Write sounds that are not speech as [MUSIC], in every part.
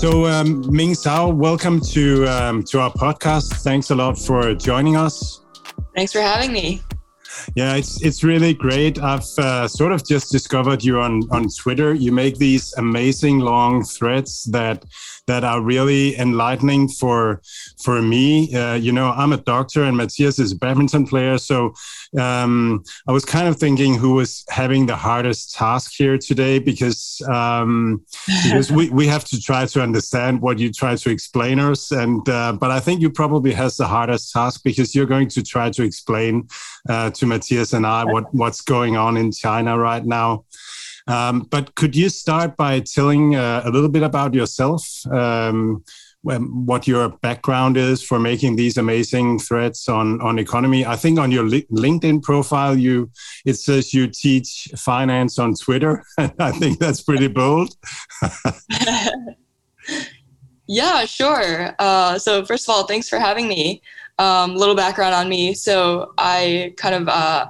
So, um, Ming Zhao, welcome to um, to our podcast. Thanks a lot for joining us. Thanks for having me. Yeah, it's it's really great. I've uh, sort of just discovered you on on Twitter. You make these amazing long threads that that are really enlightening for for me. Uh, you know, I'm a doctor, and Mathias is a badminton player, so um, I was kind of thinking who was having the hardest task here today because um, [LAUGHS] because we, we have to try to understand what you try to explain us, and uh, but I think you probably has the hardest task because you're going to try to explain uh, to Mathias and I what what's going on in China right now. Um, but could you start by telling uh, a little bit about yourself? Um, what your background is for making these amazing threads on on economy. I think on your LinkedIn profile, you it says you teach finance on Twitter. [LAUGHS] I think that's pretty bold. [LAUGHS] yeah, sure. Uh, so first of all, thanks for having me. A um, little background on me. So I kind of uh,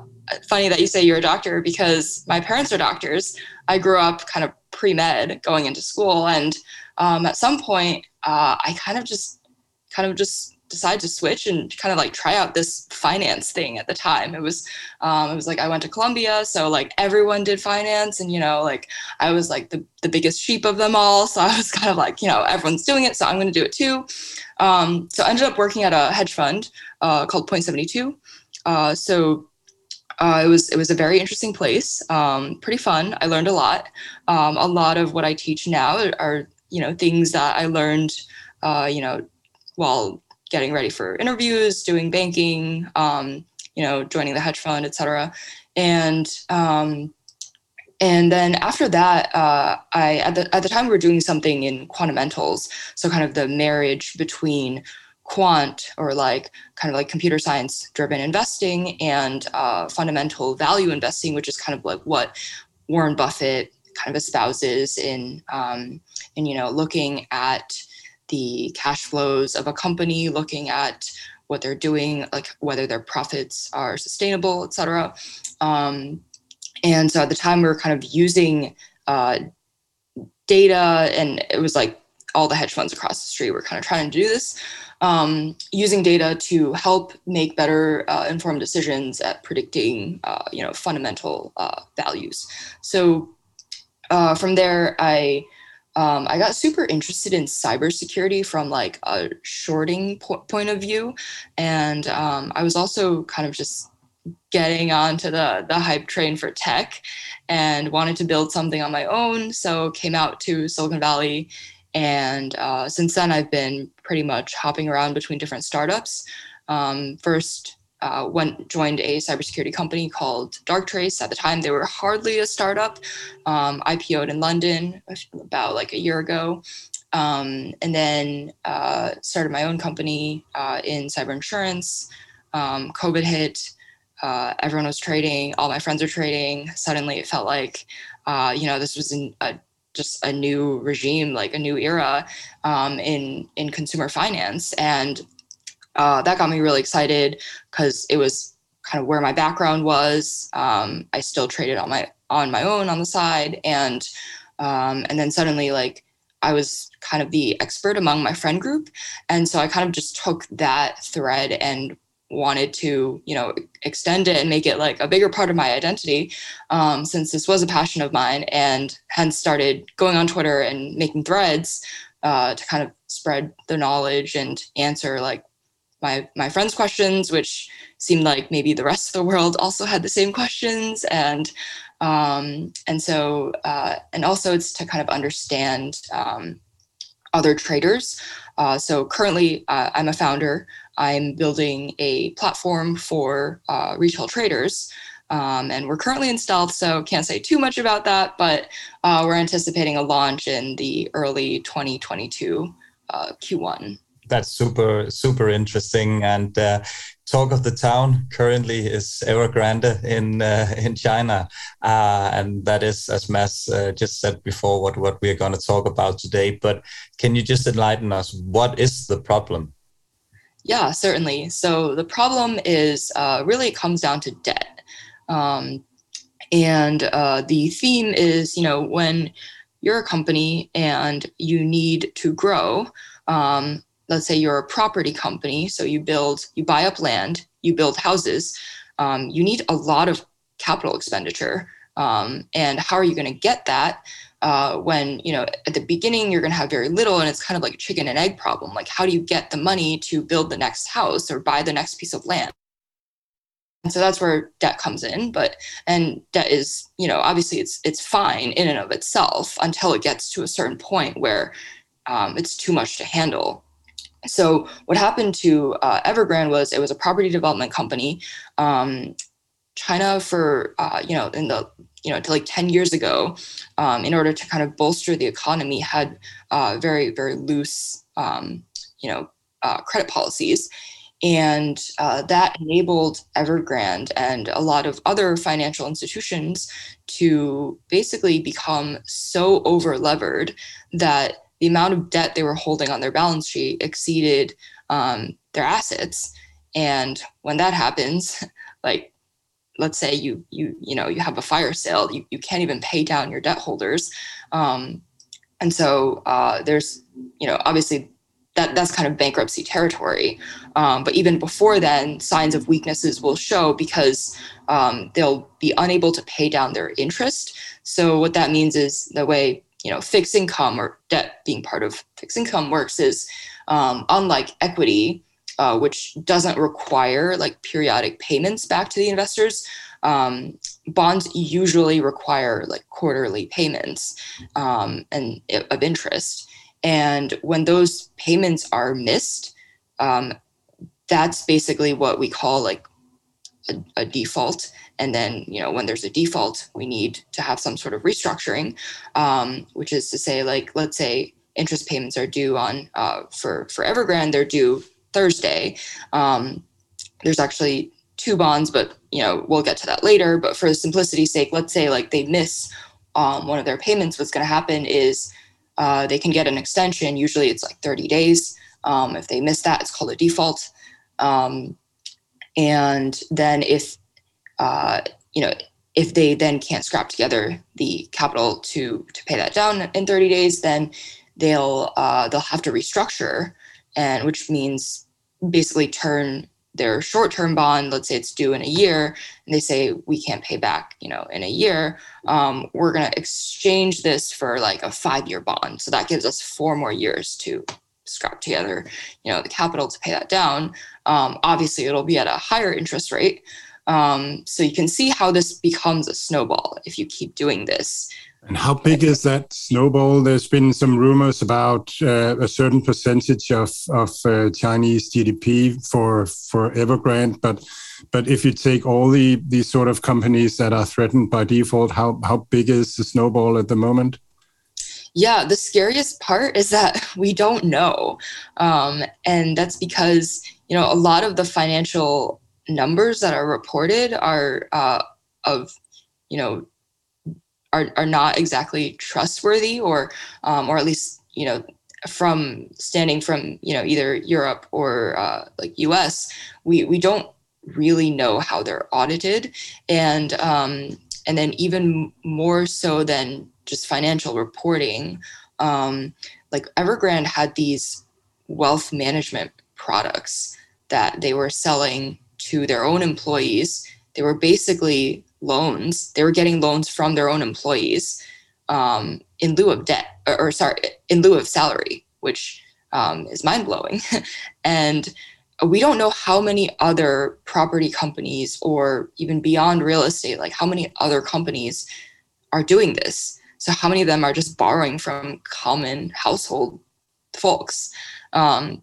funny that you say you're a doctor because my parents are doctors. I grew up kind of pre med going into school, and um, at some point, uh, I kind of just kind of just decided to switch and kind of like try out this finance thing at the time. It was um, it was like I went to Columbia, so like everyone did finance, and you know like I was like the the biggest sheep of them all. So [LAUGHS] I was kind of like you know everyone's doing it, so I'm going to do it too. Um, so I ended up working at a hedge fund uh, called Point Seventy Two. Uh, so uh, it was it was a very interesting place, um, pretty fun. I learned a lot. Um, a lot of what I teach now are you know things that I learned, uh, you know, while getting ready for interviews, doing banking, um, you know, joining the hedge fund, etc. And um, and then after that, uh, I at the at the time we were doing something in quantamentals, so kind of the marriage between quant or like kind of like computer science driven investing and uh, fundamental value investing, which is kind of like what Warren Buffett kind of espouses in um, in you know looking at the cash flows of a company, looking at what they're doing, like whether their profits are sustainable, et cetera. Um, and so at the time, we were kind of using uh, data, and it was like all the hedge funds across the street were kind of trying to do this um, using data to help make better uh, informed decisions at predicting, uh, you know, fundamental uh, values. So uh, from there, I um, I got super interested in cybersecurity from like a shorting po- point of view, and um, I was also kind of just getting onto the the hype train for tech and wanted to build something on my own so came out to silicon valley and uh, since then, I've been pretty much hopping around between different startups. Um, first, uh, went joined a cybersecurity company called Darktrace. At the time, they were hardly a startup. Um, IPO'd in London about like a year ago, um, and then uh, started my own company uh, in cyber insurance. Um, COVID hit. Uh, everyone was trading. All my friends were trading. Suddenly, it felt like, uh, you know, this was an, a just a new regime, like a new era um, in in consumer finance, and uh, that got me really excited because it was kind of where my background was. Um, I still traded on my on my own on the side, and um, and then suddenly like I was kind of the expert among my friend group, and so I kind of just took that thread and wanted to you know extend it and make it like a bigger part of my identity um, since this was a passion of mine and hence started going on twitter and making threads uh, to kind of spread the knowledge and answer like my my friends questions which seemed like maybe the rest of the world also had the same questions. And um, and so uh, and also it's to kind of understand um, other traders. Uh, so currently uh, i'm a founder I'm building a platform for uh, retail traders Um, and we're currently in stealth, so can't say too much about that, but uh, we're anticipating a launch in the early 2022 uh, Q1 that's super super interesting and uh, talk of the town currently is evergrande in uh, in china uh, and that is as mass uh, just said before what what we're going to talk about today but can you just enlighten us? What is the problem yeah certainly so the problem is uh, really it comes down to debt um, and uh, the theme is you know when you're a company and you need to grow um, let's say you're a property company, so you build, you buy up land, you build houses, um, you need a lot of capital expenditure. Um, and how are you going to get that uh, when you know at the beginning you're going to have very little, and it's kind of like a chicken and egg problem. Like how do you get the money to build the next house or buy the next piece of land? And so that's where debt comes in. But and debt is you know obviously it's it's fine in and of itself until it gets to a certain point where um, it's too much to handle so what happened to uh, Evergrande was it was a property development company. Um, China for uh, you know in the you know to like 10 years ago um, in order to kind of bolster the economy had uh, very very loose um, you know uh, credit policies and uh, that enabled evergrande and a lot of other financial institutions to basically become so over levered that the amount of debt they were holding on their balance sheet exceeded um, their assets. And when that happens, [LAUGHS] like let's say you you you know you have a fire sale, you, you can't even pay down your debt holders. Um, and so uh, there's you know obviously that that's kind of bankruptcy territory. Um, but even before then, signs of weaknesses will show because um, they'll be unable to pay down their interest. So what that means is the way you know fixed income or debt being part of fixed income works is um, unlike equity uh, which doesn't require like periodic payments back to the investors um, bonds usually require like quarterly payments um, and of interest. And when those payments are missed um, that's basically what we call like a, a default. And then, you know, when there's a default, we need to have some sort of restructuring, um, which is to say, like, let's say interest payments are due on uh, for for Evergrande, they're due Thursday. Um, there's actually two bonds, but you know, we'll get to that later. But for simplicity's sake, let's say like they miss um, one of their payments. What's going to happen is uh, they can get an extension. Usually, it's like 30 days. Um, if they miss that, it's called a default. Um, and then if uh, you know, if they then can't scrap together the capital to to pay that down in 30 days, then they'll uh, they'll have to restructure, and which means basically turn their short-term bond let's say it's due in a year and they say we can't pay back you know in a year. Um, we're going to exchange this for like a five-year bond. So that gives us four more years to scrap together you know the capital to pay that down. Um, obviously it'll be at a higher interest rate. Um, so you can see how this becomes a snowball if you keep doing this. And how big is that snowball? There's been some rumors about uh, a certain percentage of of uh, Chinese GDP for for Evergrande, but but if you take all the these sort of companies that are threatened by default, how how big is the snowball at the moment? Yeah, the scariest part is that [LAUGHS] we don't know, um, and that's because you know a lot of the financial numbers that are reported are uh, of you know are, are not exactly trustworthy or um, or at least you know from standing from you know either Europe or uh, like US we we don't really know how they're audited and um, and then even more so than just financial reporting um, like Evergrande had these wealth management products that they were selling to their own employees. They were basically loans. They were getting loans from their own employees um, in lieu of debt, or, or, sorry, in lieu of salary, which um, is mind blowing. [LAUGHS] and we don't know how many other property companies, or even beyond real estate, like how many other companies are doing this. So, how many of them are just borrowing from common household folks? Um,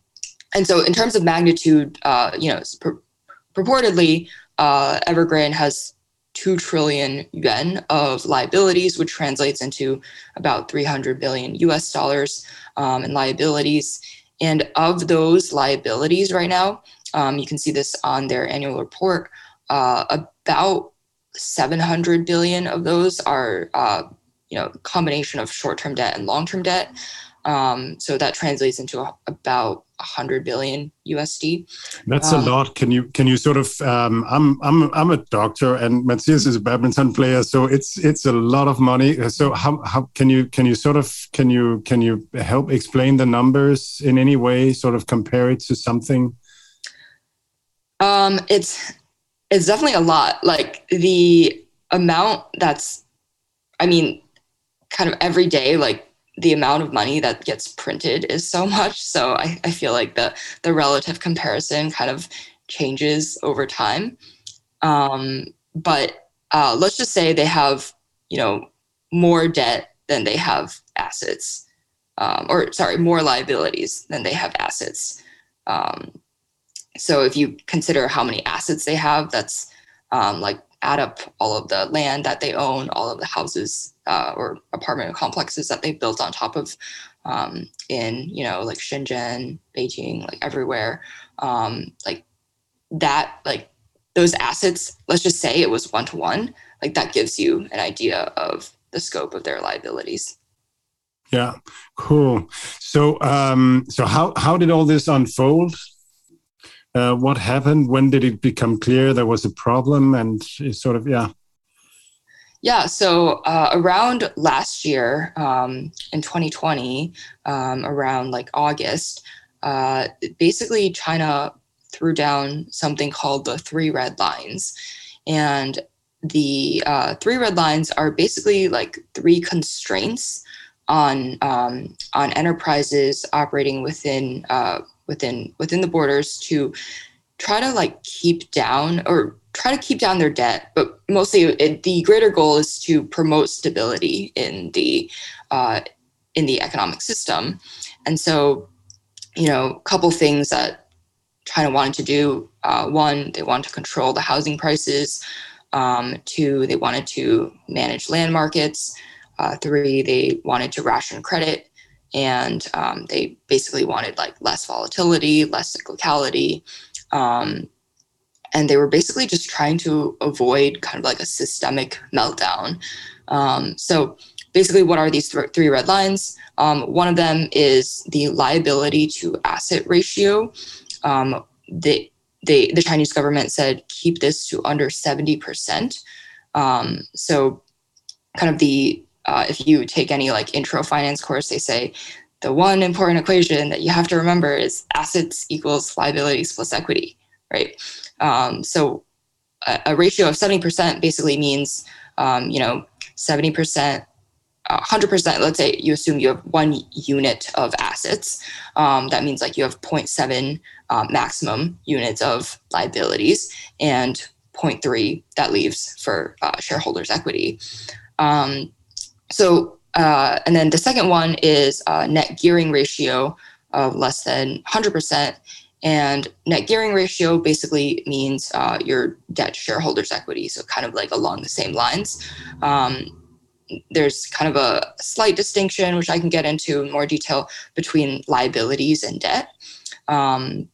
and so, in terms of magnitude, uh, you know, purportedly, uh, Evergrande has 2 trillion yuan of liabilities, which translates into about 300 billion US dollars um, in liabilities. And of those liabilities right now, um, you can see this on their annual report, uh, about 700 billion of those are, uh, you know, combination of short-term debt and long-term debt. Um, so that translates into a, about 100 billion USD. That's um, a lot. Can you can you sort of? Um, I'm I'm I'm a doctor, and Mathias is a badminton player, so it's it's a lot of money. So how how can you can you sort of can you can you help explain the numbers in any way? Sort of compare it to something. Um, it's it's definitely a lot. Like the amount that's, I mean, kind of every day, like the amount of money that gets printed is so much. So I, I feel like the the relative comparison kind of changes over time. Um, but uh, let's just say they have, you know, more debt than they have assets, um, or sorry, more liabilities than they have assets. Um, so if you consider how many assets they have, that's um, like add up all of the land that they own, all of the houses uh, or apartment complexes that they built on top of um, in, you know, like Shenzhen, Beijing, like everywhere. Um, like that, like those assets, let's just say it was one to one, like that gives you an idea of the scope of their liabilities. Yeah, cool. So, um, so how how did all this unfold? Uh, what happened? When did it become clear there was a problem? And sort of, yeah. Yeah, so uh, around last year um, in 2020, um, around like August, uh, basically China threw down something called the three red lines. And the uh, three red lines are basically like three constraints on um, on enterprises operating within uh, within within the borders to try to like keep down or try to keep down their debt but mostly it, the greater goal is to promote stability in the uh, in the economic system. And so you know a couple things that china wanted to do uh, one they wanted to control the housing prices um, two they wanted to manage land markets uh, three they wanted to ration credit and um, they basically wanted like less volatility, less cyclicality, um, and they were basically just trying to avoid kind of like a systemic meltdown. Um, so basically, what are these th- three red lines? Um, one of them is the liability to asset ratio. Um, they, they, the Chinese government said keep this to under seventy percent. Um, so kind of the uh, if you take any like intro finance course, they say the one important equation that you have to remember is assets equals liabilities plus equity, right? Um, so a, a, ratio of 70% basically means, um, you know, 70%, 100%, let's say you assume you have one unit of assets. Um, that means like you have 0.7 um, maximum units of liabilities and 0.3 that leaves for uh, shareholders' equity. Um, so, uh, and then the second one is uh, net gearing ratio of less than 100%. And net gearing ratio basically means uh, your debt to shareholders' equity. So, kind of like along the same lines. Um, there's kind of a slight distinction, which I can get into in more detail, between liabilities and debt. Um,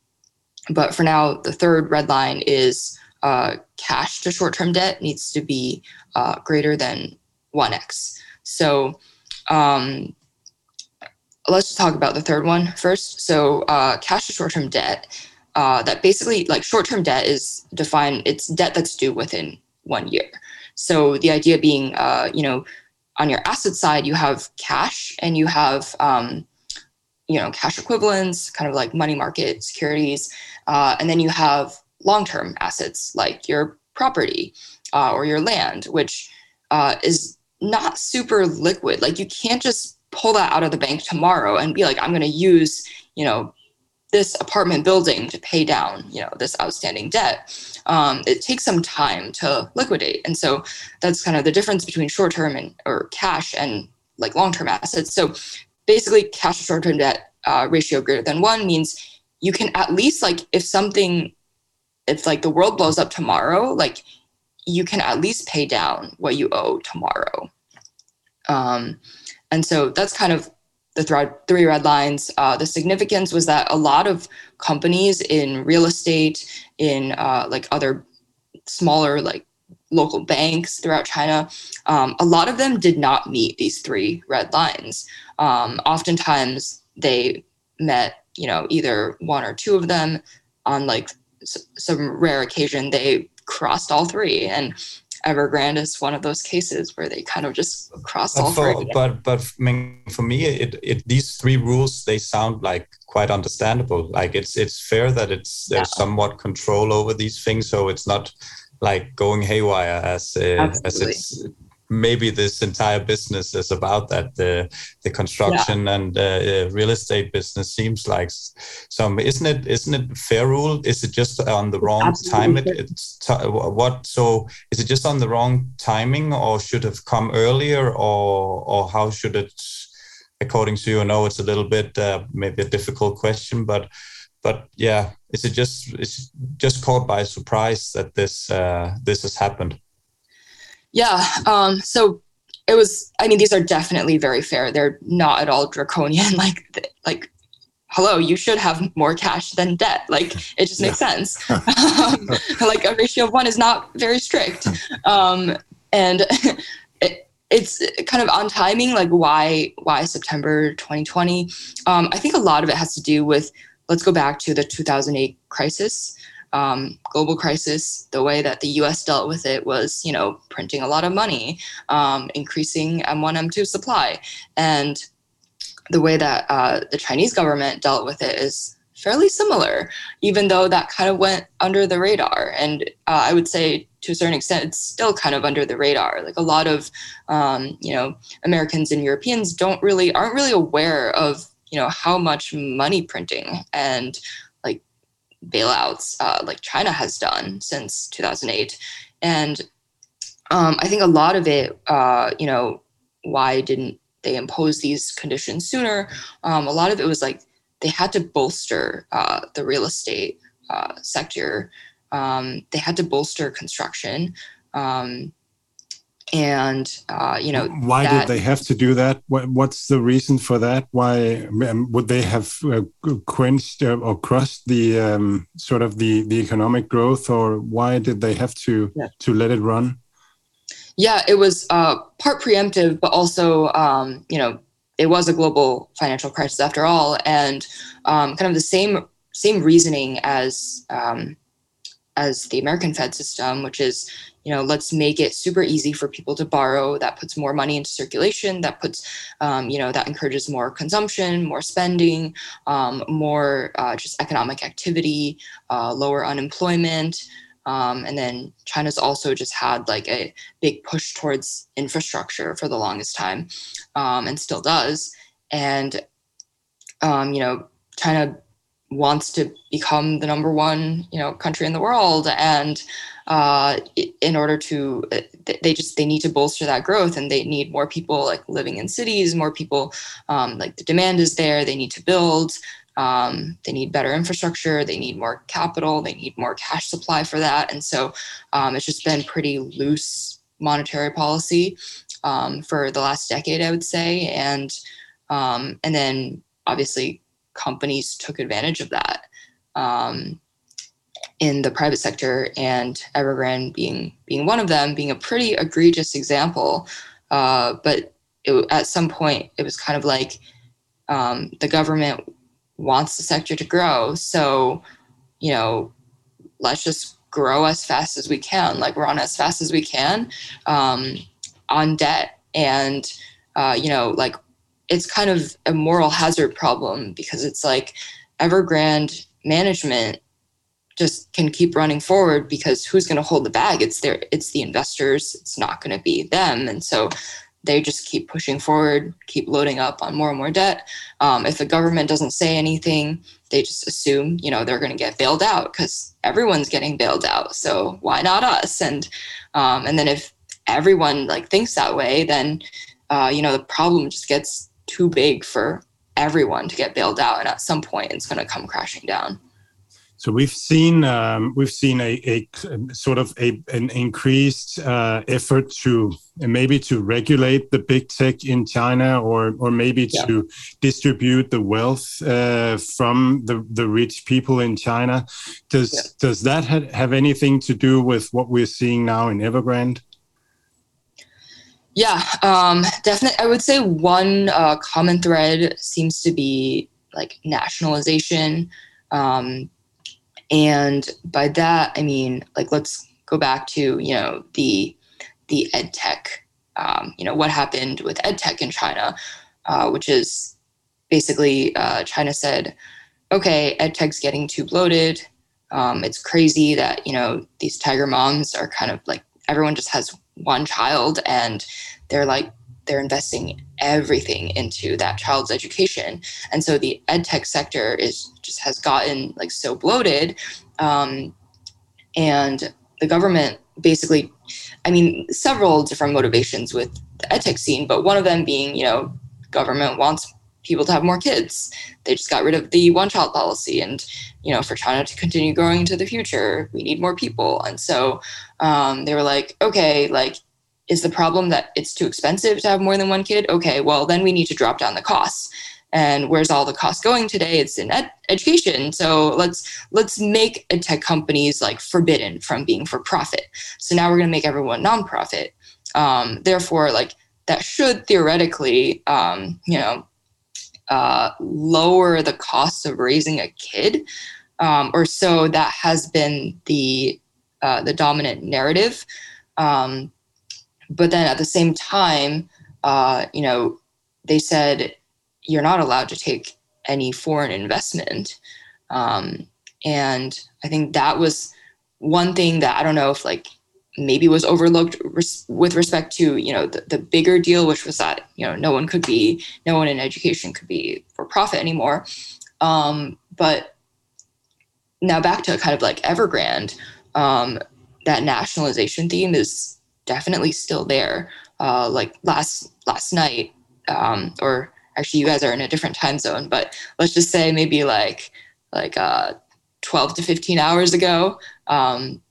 but for now, the third red line is uh, cash to short term debt needs to be uh, greater than 1x. So um, let's just talk about the third one first. So uh, cash to short-term debt. Uh, that basically, like short-term debt, is defined. It's debt that's due within one year. So the idea being, uh, you know, on your asset side, you have cash and you have, um, you know, cash equivalents, kind of like money market securities, uh, and then you have long-term assets like your property uh, or your land, which uh, is not super liquid. Like you can't just pull that out of the bank tomorrow and be like, I'm going to use, you know, this apartment building to pay down, you know, this outstanding debt. Um, it takes some time to liquidate, and so that's kind of the difference between short-term and or cash and like long-term assets. So basically, cash to short-term debt uh, ratio greater than one means you can at least like if something, if like the world blows up tomorrow, like you can at least pay down what you owe tomorrow. Um, and so that's kind of the th- three red lines. Uh, the significance was that a lot of companies in real estate, in uh, like other smaller like local banks throughout China, um, a lot of them did not meet these three red lines. Um, oftentimes, they met, you know, either one or two of them. On like s- some rare occasion, they crossed all three, and Evergrande is one of those cases where they kind of just cross all for, three. But but for me, it, it these three rules they sound like quite understandable. Like it's it's fair that it's there's yeah. somewhat control over these things, so it's not like going haywire as uh, as it's maybe this entire business is about that the the construction yeah. and uh, real estate business seems like some isn't it isn't it fair rule is it just on the wrong Absolutely. time it, it's t- what so is it just on the wrong timing or should have come earlier or or how should it according to you I know it's a little bit uh, maybe a difficult question but but yeah is it just it's just caught by surprise that this uh, this has happened yeah. Um, so it was. I mean, these are definitely very fair. They're not at all draconian. [LAUGHS] Like, like, hello, you should have more cash than debt. Like, it just makes yeah. sense. [LAUGHS] [LAUGHS] um, like a ratio of one is not very strict. Um, and it, it's kind of on timing. Like, why why September 2020? Um, I think a lot of it has to do with. Let's go back to the 2008 crisis um, global crisis, the way that the U.S. dealt with it was, you know, printing a lot of money, um, increasing M1, M2 supply, and the way that uh, the Chinese government dealt with it is fairly similar, even though that kind of went under the radar. And uh, I would say to a certain extent, it's still kind of under the radar. Like a lot of, um, you know, Americans and Europeans don't really aren't really aware of you know how much money printing and bailouts uh, like China has done since 2008. And um, I think a lot of it, uh, you know, why didn't they impose these conditions sooner? Um, a lot of it was like they had to bolster uh, the real estate uh, sector. Um, they had to bolster construction. Um, and uh, you know why that, did they have to do that? What, what's the reason for that? Why um, would they have uh, quenched uh, or crushed the um, sort of the the economic growth or why did they have to yeah. to let it run? Yeah it was uh, part preemptive but also um, you know it was a global financial crisis after all. And um, kind of the same same reasoning as um, as the American Fed system, which is you know let's make it super easy for people to borrow. That puts more money into circulation. That puts um, you know that encourages more consumption more spending um, more uh, just economic activity uh, lower unemployment. Um, and then china's also just had like a big push towards infrastructure for the longest time um, and still does. And um, you know china wants to become the number one you know country in the world. And uh, in order to uh, they just they need to bolster that growth and they need more people like living in cities more people um, like the demand is there. They need to build um, they need better infrastructure. They need more capital. They need more cash supply for that. And so um, it's just been pretty loose monetary policy um, for the last decade i would say. And um, and then obviously companies took advantage of that um, in the private sector, and Evergrande being being one of them, being a pretty egregious example. Uh, but it, at some point, it was kind of like um, the government wants the sector to grow, so you know, let's just grow as fast as we can, like run as fast as we can um, on debt, and uh, you know, like it's kind of a moral hazard problem because it's like Evergrande management just can keep running forward because who's going to hold the bag? It's their it's the investors. It's not going to be them. And so they just keep pushing forward keep loading up on more and more debt. Um, if the government doesn't say anything they just assume you know they're going to get bailed out because everyone's getting bailed out. So why not us? And um, and then if everyone like thinks that way then uh, you know the problem just gets too big for everyone to get bailed out and at some point it's going to come crashing down So we've seen um, we've seen a, a, sort of a, an increased uh, effort to maybe to regulate the big tech in China, or or maybe yeah. to distribute the wealth uh, from the, the rich people in China. Does yeah. does that ha have anything to do with what we're seeing now in Evergrande? Yeah, um, definitely. I would say one uh, common thread seems to be like nationalization. Um, and by that, I mean, like, let's go back to, you know, the, the ed tech, um, you know, what happened with ed tech in China, uh, which is basically uh, China said, okay, ed tech's getting too bloated. Um, it's crazy that, you know, these tiger moms are kind of like, everyone just has one child and they're like they're investing everything into that child's education. And so the ed tech sector is just has gotten like so bloated um, and the government basically i mean several different motivations with the ed tech scene but one of them being you know government wants people to have more kids they just got rid of the one child policy and you know for china to continue growing into the future we need more people and so um, they were like okay like is the problem that it's too expensive to have more than one kid? Okay, well, then we need to drop down the costs. And where's all the cost going today? It's in ed- education. So let's let's make tech companies like forbidden from being for profit. So now we're going to make everyone nonprofit. Um, therefore, like that should theoretically, um, you know, uh, lower the cost of raising a kid, um, or so that has been the uh, the dominant narrative. Um, but then at the same time, uh, you know, they said you're not allowed to take any foreign investment. Um, and I think that was one thing that I don't know if like maybe was overlooked res- with respect to you know the, the bigger deal, which was that you know no one could be no one in education could be for profit anymore. Um, but now back to kind of like Evergrande, um, that nationalization theme is definitely still there. Uh, like last last night, um, or actually you guys are in a different time zone, but let's just say maybe like like uh, 12 to 15 hours ago, um,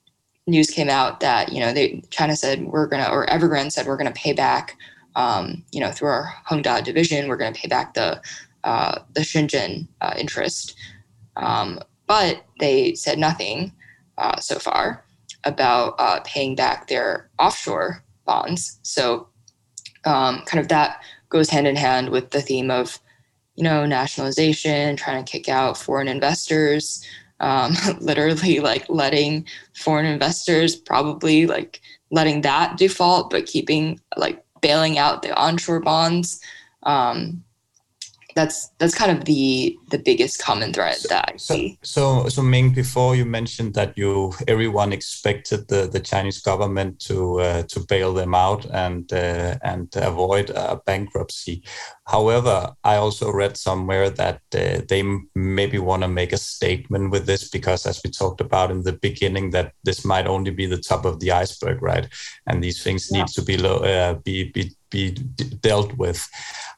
news came out that you know they China said we're gonna or Evergrande said we're gonna pay back um, you know through our Hongda division we're gonna pay back the uh, the Shenzhen uh, interest, um, but they said nothing uh, so far about uh, paying back their offshore bonds. So, um, kind of that goes hand in hand with the theme of, you know, nationalization, trying to kick out foreign investors, um, [LAUGHS] literally like letting foreign investors probably like letting that default, but keeping like bailing out the onshore bonds. Um, that's that's kind of the the biggest common thread so, that I see. So so Ming, before you mentioned that you everyone expected the, the Chinese government to uh, to bail them out and uh, and avoid a bankruptcy. However, I also read somewhere that uh, they maybe want to make a statement with this because, as we talked about in the beginning, that this might only be the top of the iceberg, right? And these things yeah. need to be low, uh, be be be dealt with.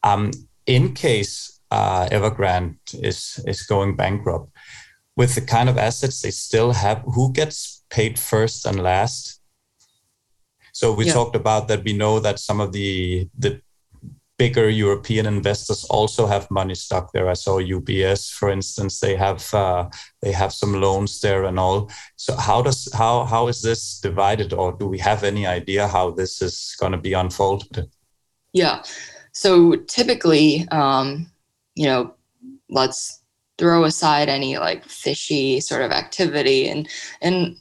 Um, in case uh, Evergrande is is going bankrupt, with the kind of assets they still have, who gets paid first and last? So we yeah. talked about that. We know that some of the the bigger European investors also have money stuck there. I saw UBS, for instance, they have uh, they have some loans there and all. So how does how how is this divided, or do we have any idea how this is going to be unfolded? Yeah. So typically, um, you know, let's throw aside any like fishy sort of activity and in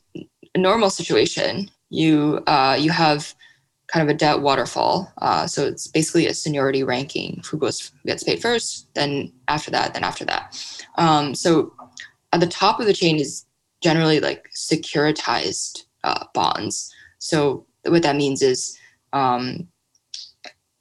a normal situation, you uh, you have kind of a debt waterfall. Uh, so it's basically a seniority ranking. Who goes gets paid first, then after that, then after that. Um, so at the top of the chain is generally like securitized uh, bonds. So what that means is um,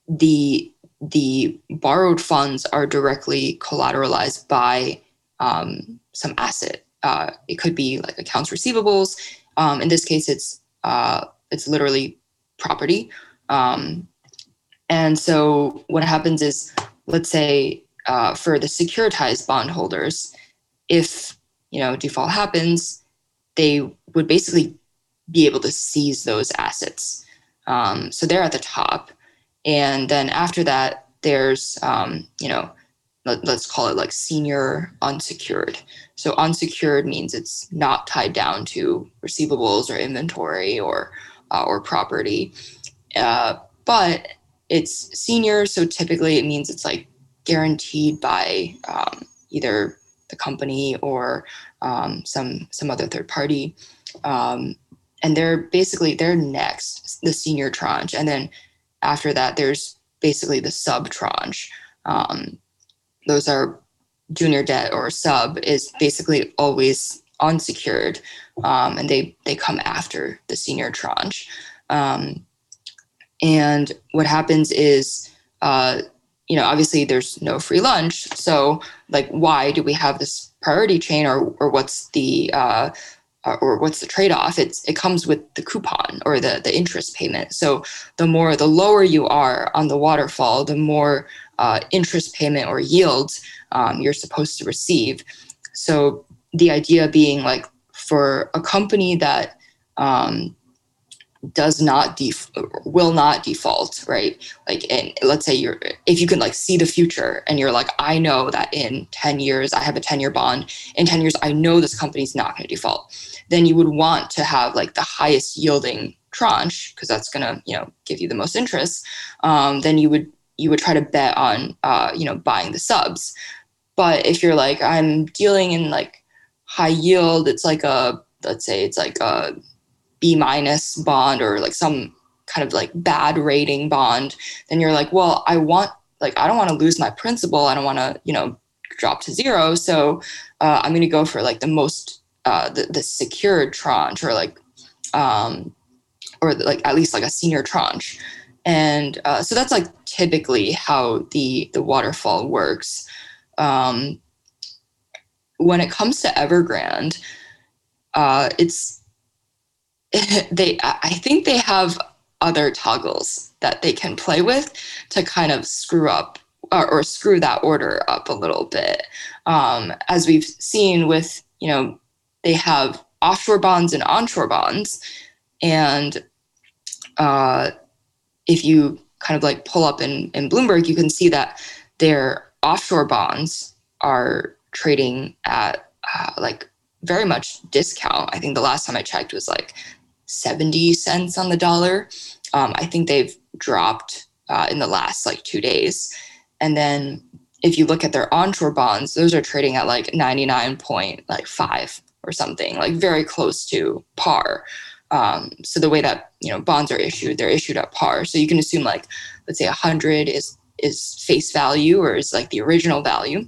the the borrowed funds are directly collateralized by um, some asset. Uh, it could be like accounts receivables. Um, in this case, it's uh, it's literally property. Um, and so what happens is, let's say uh, for the securitized bondholders, if you know default happens, they would basically be able to seize those assets. Um, so they're at the top, and then after that, there's um, you know let, us call it like senior unsecured. So unsecured means it's not tied down to receivables or inventory or uh, or property, uh, but it's senior. So typically it means it's like guaranteed by um, either the company or um, some some other third party, um, and they're basically they're next the senior tranche, and then after that there's basically the sub tranche. Um, those are junior debt or sub is basically always unsecured, um, and they they come after the senior tranche. Um, and what happens is, uh, you know, obviously there's no free lunch. So, like, why do we have this priority chain, or or what's the uh, or what's the trade-off? It's it comes with the coupon or the the interest payment. So the more the lower you are on the waterfall, the more uh, interest payment or yield um, you're supposed to receive. So the idea being like for a company that um, does not def- will not default right? Like and let's say you're if you can like see the future and you're like i know that in 10 years i have a 10 year bond. In 10 years i know this company's not going to default. Then you would want to have like the highest yielding tranche because that's going to you know give you the most interest. Um, then you would you would try to bet on uh, you know buying the subs. But if you're like i'm dealing in like high yield it's like a let's say it's like a b minus bond or like some kind of like bad rating bond then you're like well i want like i don't want to lose my principal. I don't want to you know drop to zero. So uh, i'm going to go for like the most uh, the, the secured tranche or like um or like at least like a senior tranche. And uh, so that's like typically how the the waterfall works. Um, when it comes to Evergrande, uh, it's [LAUGHS] they. I think they have other toggles that they can play with to kind of screw up or, or screw that order up a little bit. Um, as we've seen with you know they have offshore bonds and onshore bonds, and uh, if you kind of like pull up in, in Bloomberg, you can see that their offshore bonds are trading at uh, like very much discount. I think the last time I checked was like 70 cents on the dollar. Um, I think they've dropped uh, in the last like two days. And then if you look at their onshore bonds, those are trading at like 99.5 or something, like very close to par. Um, so the way that you know bonds are issued, they're issued at par. So you can assume like let's say 100 is is face value or is like the original value.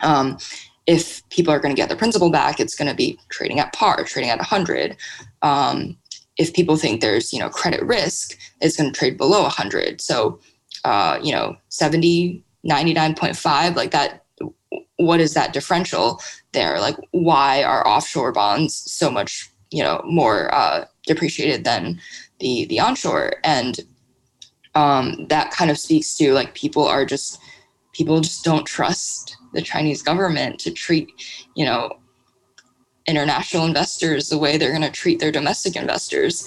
Um, if people are going to get their principal back, it's going to be trading at par, trading at 100. Um, if people think there's you know credit risk, it's going to trade below 100. So uh, you know 70, 99.5, like that. What is that differential there? Like why are offshore bonds so much you know more uh, depreciated than the the onshore and um, that kind of speaks to like people are just people just don't trust the chinese government to treat you know international investors the way they're going to treat their domestic investors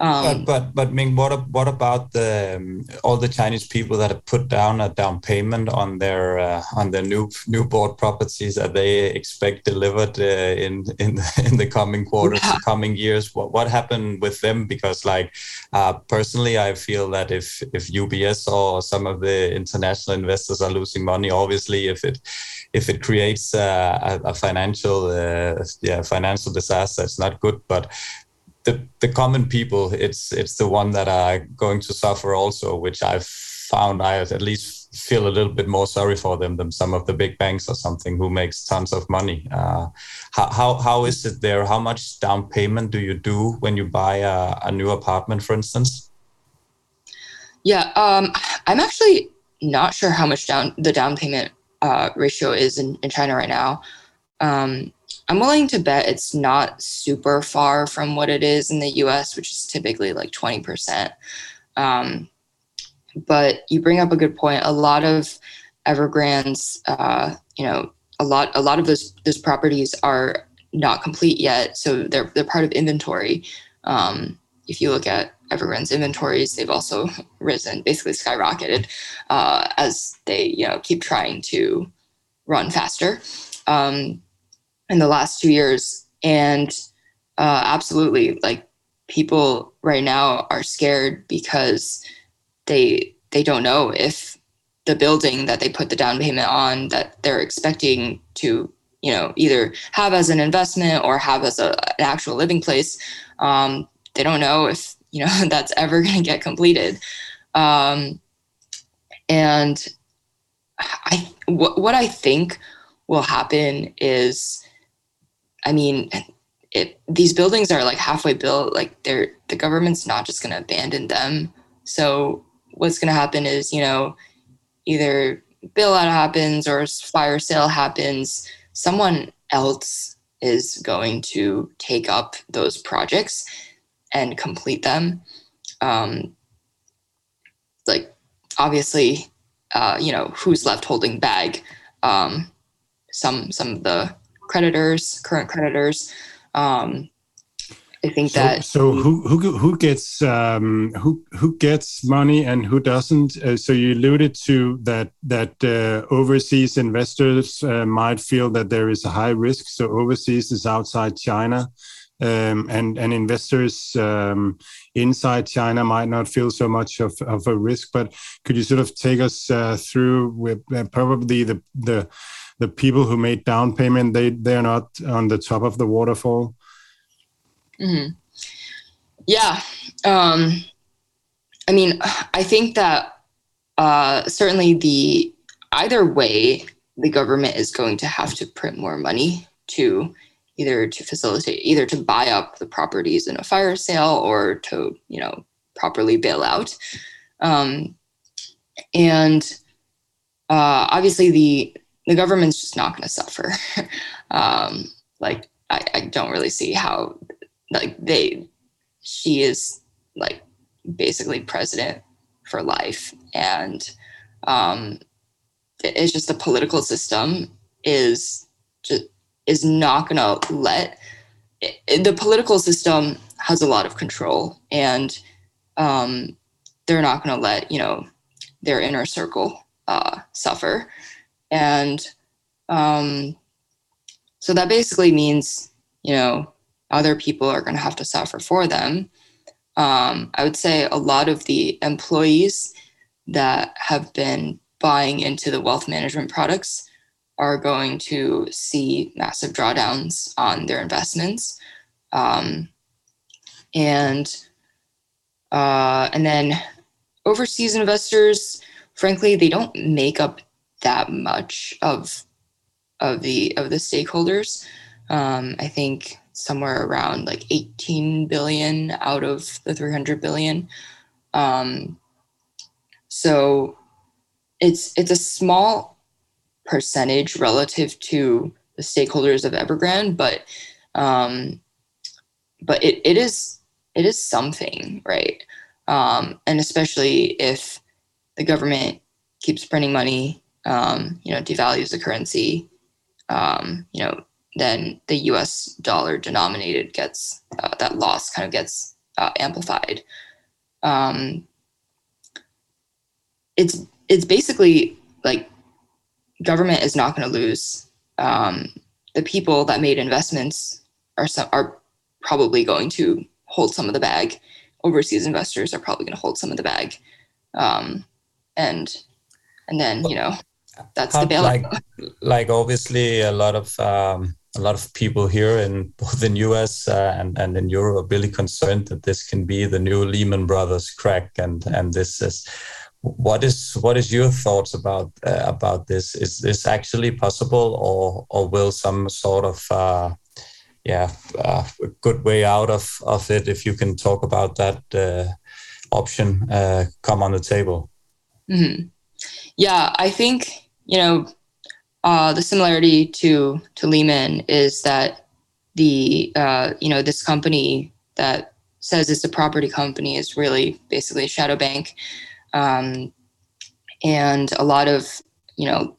um, but but but Ming, what what about the um, all the Chinese people that have put down a down payment on their uh, on their new new board properties that they expect delivered uh, in in [LAUGHS] in the coming quarters, yeah. coming years? What what happened with them? Because like uh, personally, I feel that if if UBS or some of the international investors are losing money, obviously if it if it creates uh, a, a, financial uh, yeah financial disaster, it's not good. But the the common people it's it's the one that are going to suffer also which i've found i at least feel a little bit more sorry for them than some of the big banks or something who makes tons of money. Uh, how, how, how is it there? How much down payment do you do when you buy a, a new apartment for instance? Yeah um, i'm actually not sure how much down the down payment uh, ratio is in, in china right now um, I'm willing to bet it's not super far from what it is in the US, which is typically like 20%. Um, but you bring up a good point. A lot of Evergrande's, uh, you know, a lot a lot of those those properties are not complete yet, so they're they're part of inventory. Um, if you look at Evergrande's inventories, they've also [LAUGHS] risen, basically skyrocketed, uh, as they you know keep trying to run faster um, in the last two years. And uh, absolutely, like people right now are scared because they they don't know if the building that they put the down payment on that they're expecting to you know either have as an investment or have as a, an actual living place um, they don't know if you know [LAUGHS] that's ever going to get completed. Um, and i what i think will happen is i mean it, these buildings are like halfway built like they're the government's not just going to abandon them. So what's going to happen is you know either bailout happens or fire sale happens someone else is going to take up those projects and complete them um, like obviously uh, you know who's left holding bag um, some some of the creditors current creditors um, I think so, that. So who who who gets um, who who gets money and who doesn't? Uh, so you alluded to that that uh, overseas investors uh, might feel that there is a high risk. So overseas is outside China. Um, and and investors um, inside China might not feel so much of, of a risk. But could you sort of take us uh, through with uh, probably the the the people who made down payment they they're not on the top of the waterfall Mm-hmm. Yeah. Um, I mean, I think that uh, certainly the either way, the government is going to have to print more money to either to facilitate either to buy up the properties in a fire sale or to you know properly bail out. Um, and uh, obviously the the government's just not going to suffer. [LAUGHS] Um, like I, I, don't really see how like they Xi is like basically president for life. And um it's just the political system is just is not going to let it, the political system has a lot of control and um they're not going to let you know their inner circle uh suffer and um so that basically means you know other people are going to have to suffer for them. Um, I would say a lot of the employees that have been buying into the wealth management products are going to see massive drawdowns on their investments. Um, and uh, and then overseas investors, frankly, they don't make up that much of of the of the stakeholders. Um, I think somewhere around like 18 billion out of the 300 billion. Um, so it's it's a small percentage relative to the stakeholders of Evergrande, but um, but it, it is it is something, right? Um, and especially if the government keeps printing money, um, you know, devalues the currency, um, you know, then the U.S. dollar denominated gets uh, that loss kind of gets uh, amplified. Um, it's it's basically like government is not going to lose. Um, the people that made investments are some, are probably going to hold some of the bag. Overseas investors are probably going to hold some of the bag, um, and and then you know that's the bailout. Like, like obviously a lot of um, a lot of people here in [LAUGHS] both in US uh, and, and in Europe are really concerned that this can be the new Lehman Brothers crack and and this is what is what is your thoughts about uh, about this? Is this actually possible or or will some sort of uh, yeah uh, good way out of of it if you can talk about that uh, option uh, come on the table? Mm-hmm. yeah i think you know uh, the similarity to to Lehman is that the you know this company that says it's a property company is really basically a shadow bank, um, and a lot of you know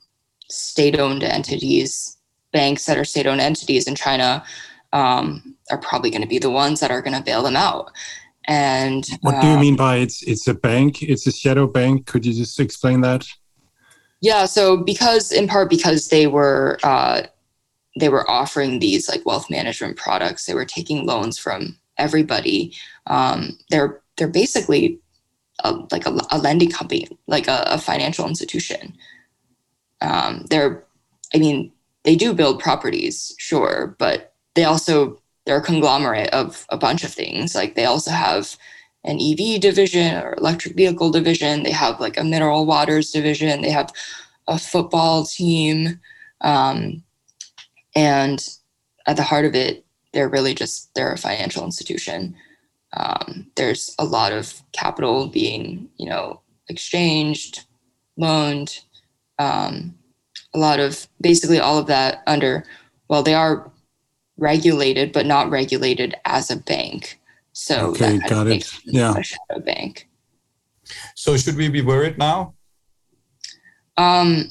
state-owned entities banks that are state-owned entities in China um, are probably going to be the ones that are going to bail them out. And what do you mean by it's it's a bank? It's a shadow bank. Could you just explain that? Yeah. So because in part because they were uh, they were offering these like wealth management products, they were taking loans from everybody. Um, they're they're basically a, like a, a, lending company, like a, a financial institution. Um, they're, I mean, they do build properties, sure, but they also they're a conglomerate of a bunch of things. Like they also have an EV division or electric vehicle division. They have like a mineral waters division. They have a football team. Um, and at the heart of it, they're really just they're a financial institution. Um, there's a lot of capital being, you know, exchanged, loaned, um, a lot of basically all of that under. Well, they are regulated, but not regulated as a bank. So okay, got it. Yeah, a shadow bank. So should we be worried now? Um,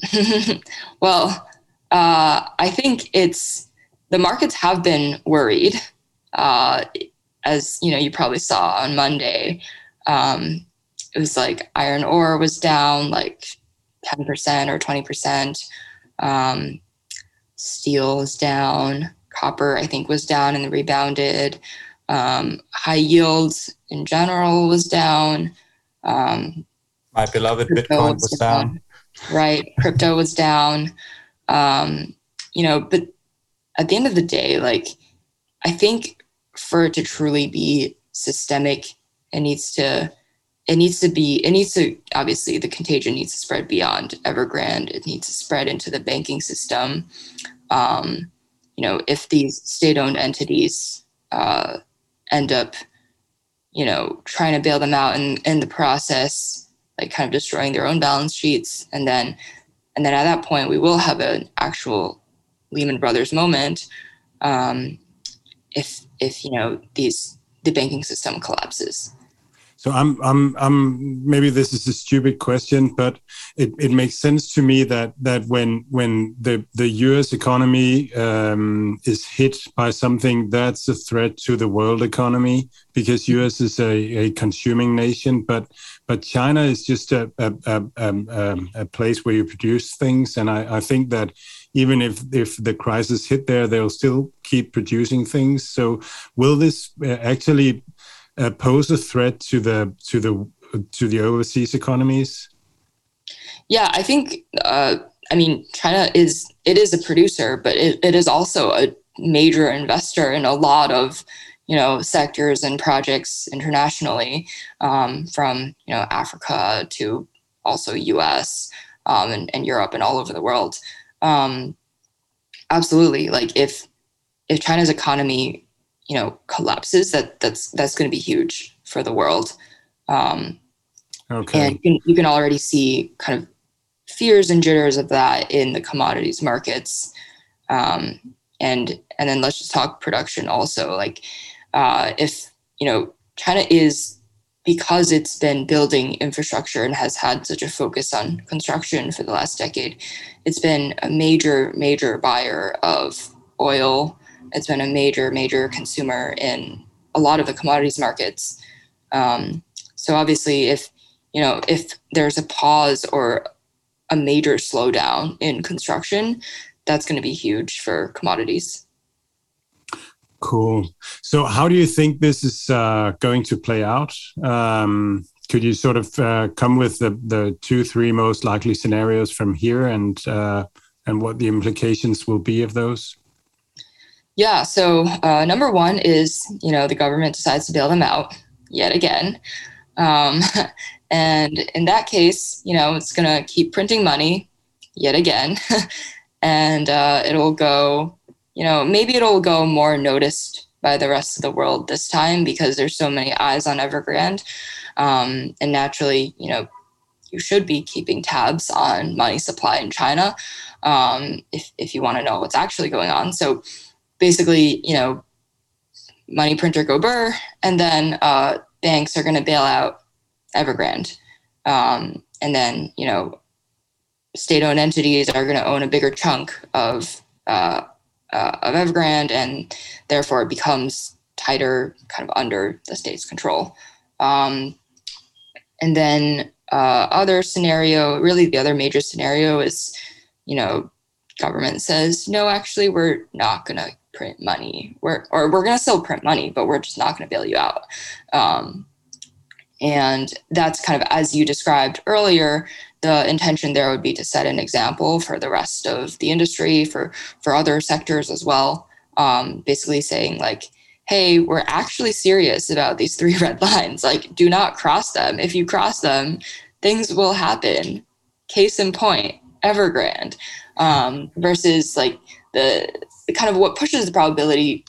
[LAUGHS] well, uh, I think it's the markets have been worried. Uh, as you know, you probably saw on Monday, um, it was like iron ore was down like 10% or 20%. Um, steel is down. Copper, I think, was down and rebounded. Um, high yields in general was down. Um, My beloved Bitcoin was down. down. Right. Crypto was down. Um, you know, but at the end of the day, like, I think for it to truly be systemic, it needs to it needs to be it needs to obviously the contagion needs to spread beyond evergrande. It needs to spread into the banking system. Um, you know if these state-owned entities uh, end up you know trying to bail them out and in the process like kind of destroying their own balance sheets and then and then at that point we will have an actual lehman brothers moment. Um, if if you know these the banking system collapses. So I'm I'm I'm maybe this is a stupid question, but it, it makes sense to me that that when when the the U.S. economy um, is hit by something, that's a threat to the world economy because U.S. is a, a consuming nation, but but China is just a a, a, a, a place where you produce things, and I, I think that even if if the crisis hit there, they'll still keep producing things. So, will this uh, actually uh, pose a threat to the to the to the overseas economies? Yeah, I think. Uh, I mean, China is it is a producer, but it, it is also a major investor in a lot of you know sectors and projects internationally, um, from you know Africa to also U.S. Um, and, and Europe and all over the world um, absolutely. Like if if china's economy you know collapses that that's that's going to be huge for the world. Um, okay. and you can, you can already see kind of fears and jitters of that in the commodities markets. Um, and and then let's just talk production also. Like uh, if you know china is because it's been building infrastructure and has had such a focus on construction for the last decade, it's been a major, major buyer of oil. It's been a major, major consumer in a lot of the commodities markets. Um, so obviously, if you know if there's a pause or a major slowdown in construction, that's going to be huge for commodities. Cool. So, how do you think this is uh, going to play out? Um, could you sort of uh, come with the, the two, three most likely scenarios from here, and uh, and what the implications will be of those? Yeah. So, uh, number one is you know the government decides to bail them out yet again, um, [LAUGHS] and in that case, you know it's going to keep printing money yet again, [LAUGHS] and uh, it'll go you know, maybe it'll go more noticed by the rest of the world this time because there's so many eyes on Evergrande. Um, and naturally, you know, you should be keeping tabs on money supply in China um, if, if you want to know what's actually going on. So basically, you know, money printer go burr, and then uh, banks are going to bail out Evergrande. Um, and then, you know, state owned entities are going to own a bigger chunk of uh, uh, of Evergrande, and therefore it becomes tighter, kind of under the state's control. Um, and then uh, other scenario, really the other major scenario is, you know, government says no, actually we're not going to print money. We're or we're going to still print money, but we're just not going to bail you out. Um, and that's kind of as you described earlier the intention there would be to set an example for the rest of the industry for for other sectors as well. Um, basically saying like hey we're actually serious about these three [LAUGHS] red lines. Like do not cross them. If you cross them things will happen. Case in point evergrande. Um, versus like the, kind of what pushes the probability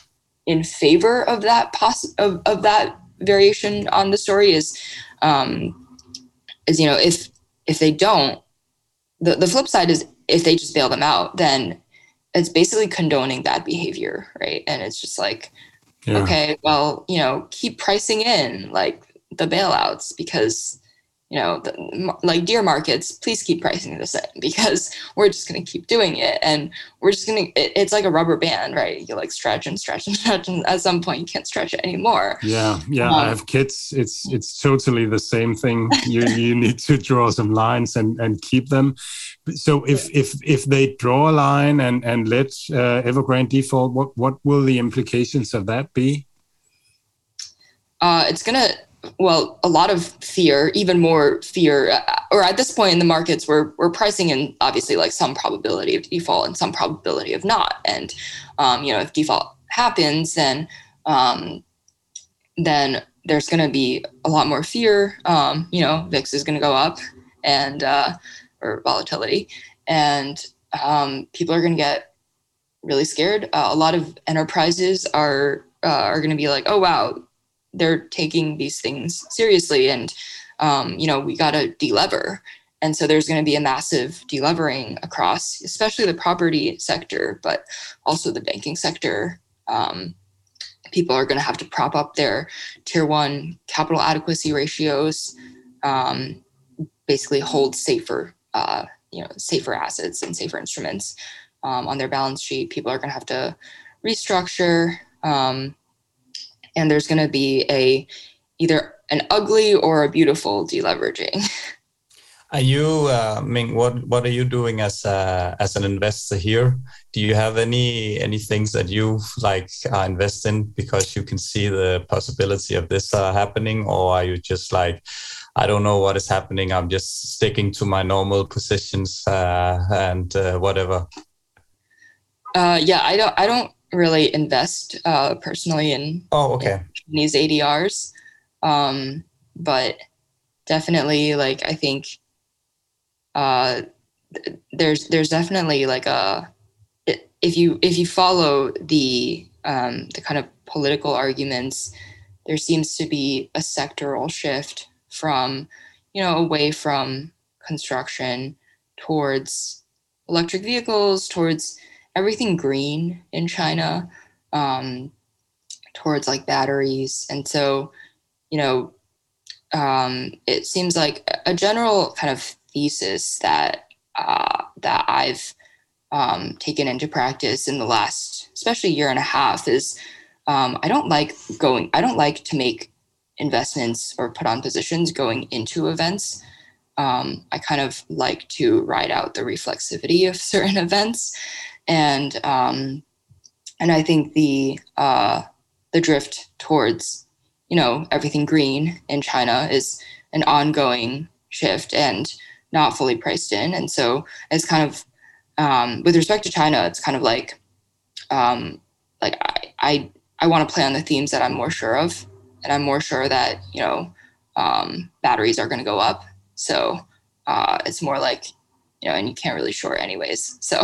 in favor of that poss- of, of that variation on the story is um, is you know if if they don't, the, the flip side is if they just bail them out, then it's basically condoning bad behavior, right? And it's just like, yeah. okay, well, you know, keep pricing in like the bailouts because you know, the, like dear markets, please keep pricing this in because [LAUGHS] we're just going to keep doing it. And we're just going to, it's like a rubber band, right? You like stretch and stretch and [LAUGHS] stretch. And at some point you can't stretch it anymore. Yeah. Yeah. Um, I have kids. It's, it's totally the same thing. You, you [LAUGHS] need to draw some lines and, and keep them. So if, if, if they draw a line and, and let uh, Evergrande default, what, what will the implications of that be? Uh, it's going to, well, a lot of fear, even more fear, uh, or at this point in the markets, we're, we're pricing in obviously like some probability of default and some probability of not. And, um, you know, if default happens, then, um, then there's going to be a lot more fear. Um, you know, VIX is going to go up and, uh, or volatility, and um, people are going to get really scared. Uh, a lot of enterprises are, uh, are going to be like, oh, wow, they're taking these things seriously and um, you know we got to delever. And so there's going to be a massive delevering across especially the property sector but also the banking sector. Um, people are going to have to prop up their tier one capital adequacy ratios um, basically hold safer uh, you know safer assets and safer instruments um, on their balance sheet. People are going to have to restructure um, and there's going to be a either an ugly or a beautiful deleveraging. [LAUGHS] Are you, uh, Ming? What what are you doing as a, as an investor here? Do you have any any things that you like uh, invest in because you can see the possibility of this uh, happening, or are you just like, I don't know what is happening. I'm just sticking to my normal positions uh, and uh, whatever. Uh, yeah, I don't. I don't really invest uh, personally in oh okay. in these ADRs, um, but definitely like I think uh, th- there's there's definitely like a if you if you follow the um, the kind of political arguments, there seems to be a sectoral shift from you know away from construction towards electric vehicles towards everything green in China um, towards like batteries. And so, you know, um, it seems like a general kind of thesis that uh, that I've um, taken into practice in the last, especially year and a half, is um, I don't like going. I don't like to make investments or put on positions going into events. Um, I kind of like to ride out the reflexivity of [LAUGHS] certain events and um, and I think the uh, the drift towards you know everything green in China is an ongoing shift and not fully priced in, and so it's kind of um, with respect to China, it's kind of like um, like I I, I want to play on the themes that I'm more sure of, and I'm more sure that you know um, batteries are going to go up, so uh, it's more like you know, and you can't really short anyways. So.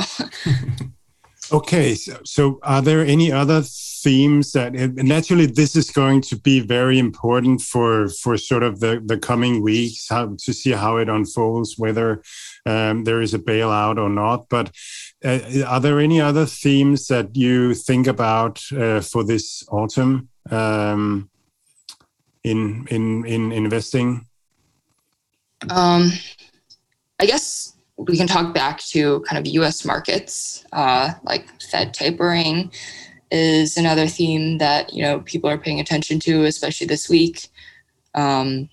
[LAUGHS] okay, so, so are there any other themes that naturally this is going to be very important for for sort of the the coming weeks how to see how it unfolds whether um, there is a bailout or not but uh, are there any other themes that you think about uh, for this autumn um, in in in investing um i guess we can talk back to kind of US markets, uh, like Fed tapering is another theme that, you know, people are paying attention to, especially this week. Um,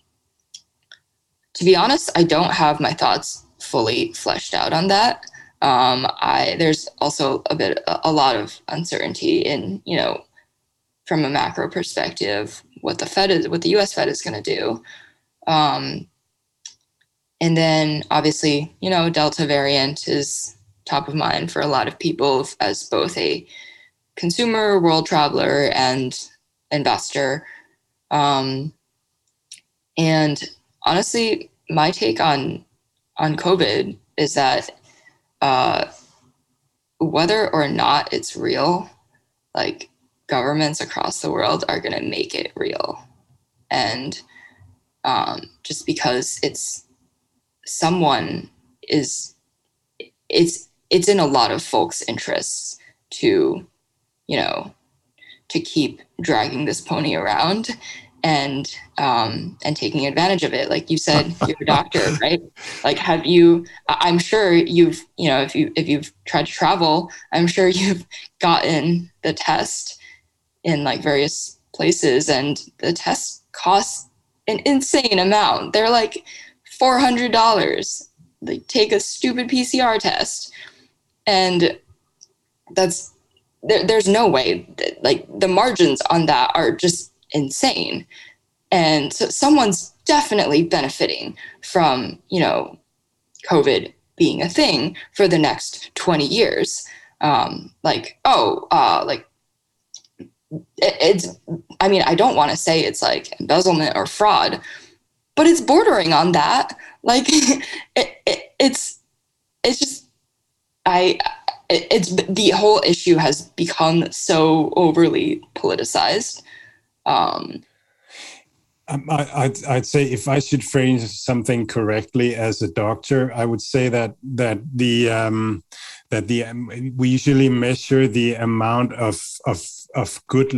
to be honest, I don't have my thoughts fully fleshed out on that. Um, I there's also a bit a lot of uncertainty in you know from a macro perspective what the Fed is what the U.S. Fed is going to do. Um, and then obviously, you know, Delta variant is top of mind for a lot of people as both a consumer, world traveler, and investor. Um, and honestly, my take on on COVID is that uh, whether or not it's real, like governments across the world are going to make it real, and um, just because it's someone is it's it's in a lot of folks' interests to you know to keep dragging this pony around and um, and taking advantage of it. Like you said [LAUGHS] you're a doctor right? Like have you i'm sure you've you know if you if you've tried to travel i'm sure you've gotten the test in like various places and the test costs an insane amount. They're like $400 they take a stupid pcr test and that's there, there's no way that, like the margins on that are just insane. And so someone's definitely benefiting from you know covid being a thing for the next 20 years. Um like oh uh like it, it's i mean i don't want to say it's like embezzlement or fraud but it's bordering on that. Like [LAUGHS] it, it, it's it's just I it, it's the whole issue has become so overly politicized. Um, um, I, I'd, I'd say if I should phrase something correctly as a doctor, I would say that that the um, that the um, we usually measure the amount of of of good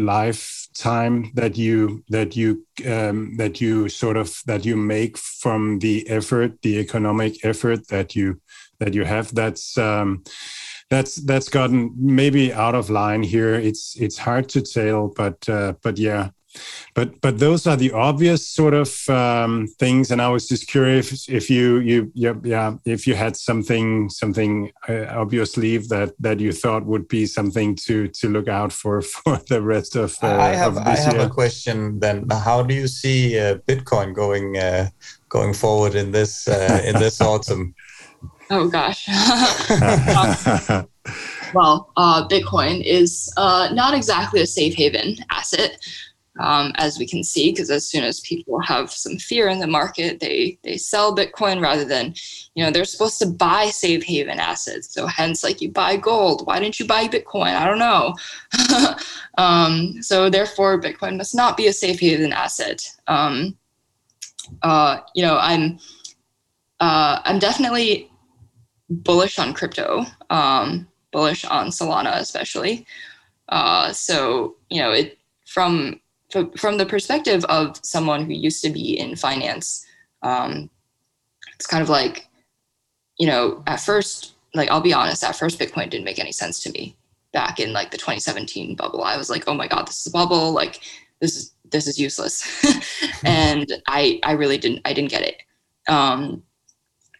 lifetime that you that you um, that you sort of that you make from the effort, the economic effort that you that you have. That's um, that's that's gotten maybe out of line here. It's it's hard to tell, but uh, but yeah, but but those are the obvious sort of um, things. And i was just curious if you you yeah, yeah if you had something something uh, up your sleeve that that you thought would be something to to look out for [LAUGHS] for the rest of uh, i have i have year. a question then. How do you see uh, bitcoin going uh, going forward in this uh, in this [LAUGHS] autumn? Oh gosh. [LAUGHS] Well uh, bitcoin is not exactly a safe haven asset um, as we can see, because as soon as people have some fear in the market, they they sell Bitcoin rather than, you know, they're supposed to buy safe haven assets. So hence, like you buy gold. Why didn't you buy Bitcoin? I don't know. [LAUGHS] um, so therefore, Bitcoin must not be a safe haven asset. Um, uh, you know, I'm uh, I'm definitely bullish on crypto, um, bullish on Solana especially. Uh, so you know, it from from the perspective of someone who used to be in finance, um, it's kind of like, you know, at first, like I'll be honest, at first Bitcoin didn't make any sense to me back in like the 2017 bubble. I was like, oh my god, this is a bubble. Like this is this is useless, [LAUGHS] and I I really didn't I didn't get it. Um,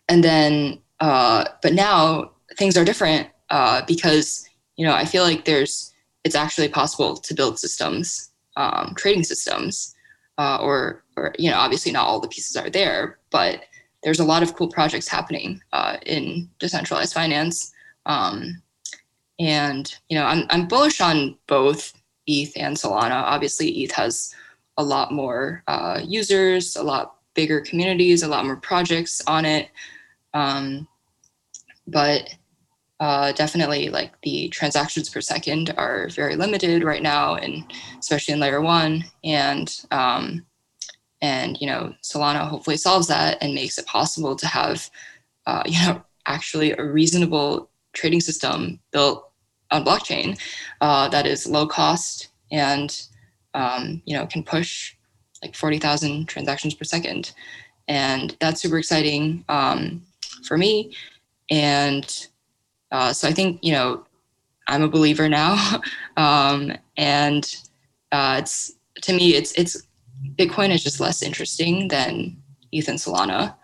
and then, uh, but now things are different uh, because you know I feel like there's it's actually possible to build systems um, trading systems, uh, or or you know obviously not all the pieces are there, but there's a lot of cool projects happening uh, in decentralized finance. Um, and you know I'm I'm bullish on both ETH and Solana. Obviously, ETH has a lot more uh, users, a lot bigger communities, a lot more projects on it. Um, but uh, definitely like the transactions per second are very limited right now and especially in layer one and um, and you know solana hopefully solves that and makes it possible to have uh, [LAUGHS] you know actually a reasonable trading system built on blockchain uh, that is low cost and um, you know can push like 40,000 transactions per second. And that's super exciting um, for me and uh, so I think you know I'm a believer now, [LAUGHS] um, and uh, it's to me it's it's Bitcoin is just less interesting than ETH and Solana,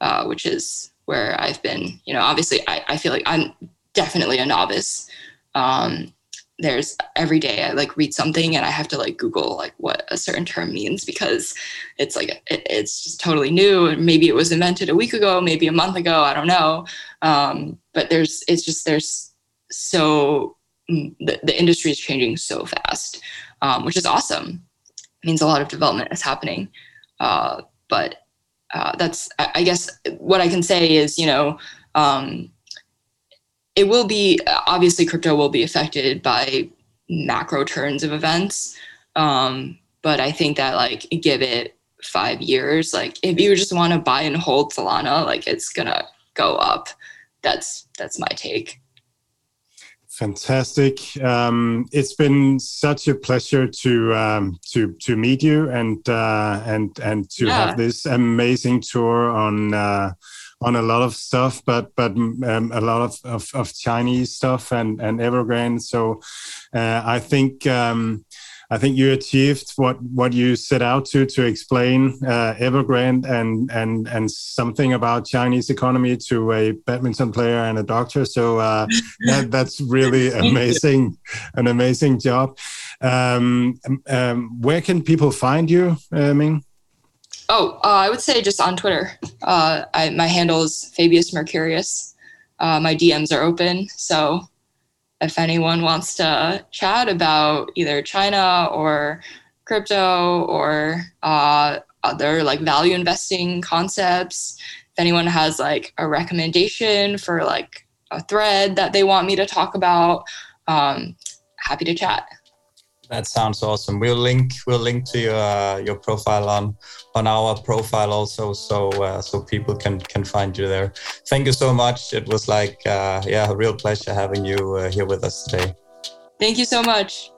uh, which is where I've been. You know, obviously I, I feel like I'm definitely a novice. Um, there's every day I like read something and I have to like Google like what a certain term means because it's like it, it's just totally new and maybe it was invented a week ago, maybe a month ago, I don't know. Um, but there's it's just there's so mm, the, the industry is changing so fast, um, which is awesome. It means a lot of development is happening. Uh, but uh, that's I, I, guess what I can say is you know um, it will be obviously crypto will be affected by macro turns of events. Um, but i think that like give it five years like if you just want to buy and hold solana like it's gonna go up. That's that's my take. Fantastic. Um, it's been such a pleasure to um, to to meet you and uh, and and to yeah. have this amazing tour on uh, on a lot of stuff, but but um, a lot of, of, of, Chinese stuff and and Evergrande. So uh, I think. Um, I think you achieved what, what you set out to to explain uh, Evergrande and and and something about Chinese economy to a badminton player and a doctor. So uh, that, that's really [LAUGHS] amazing, an amazing job. Um, um, where can people find you, uh, Ming? Oh, uh, I would say just on Twitter. Uh, I, my handle is Fabius Mercurius. Uh, my DMs are open, so if anyone wants to chat about either China or crypto or uh, other like value investing concepts, if anyone has like a recommendation for like a thread that they want me to talk about, um, happy to chat. That sounds awesome. We'll link we'll link to your uh, your profile on on our profile also, so uh, so people can can find you there. Thank you so much. It was like uh, yeah, a real pleasure having you uh, here with us today. Thank you so much.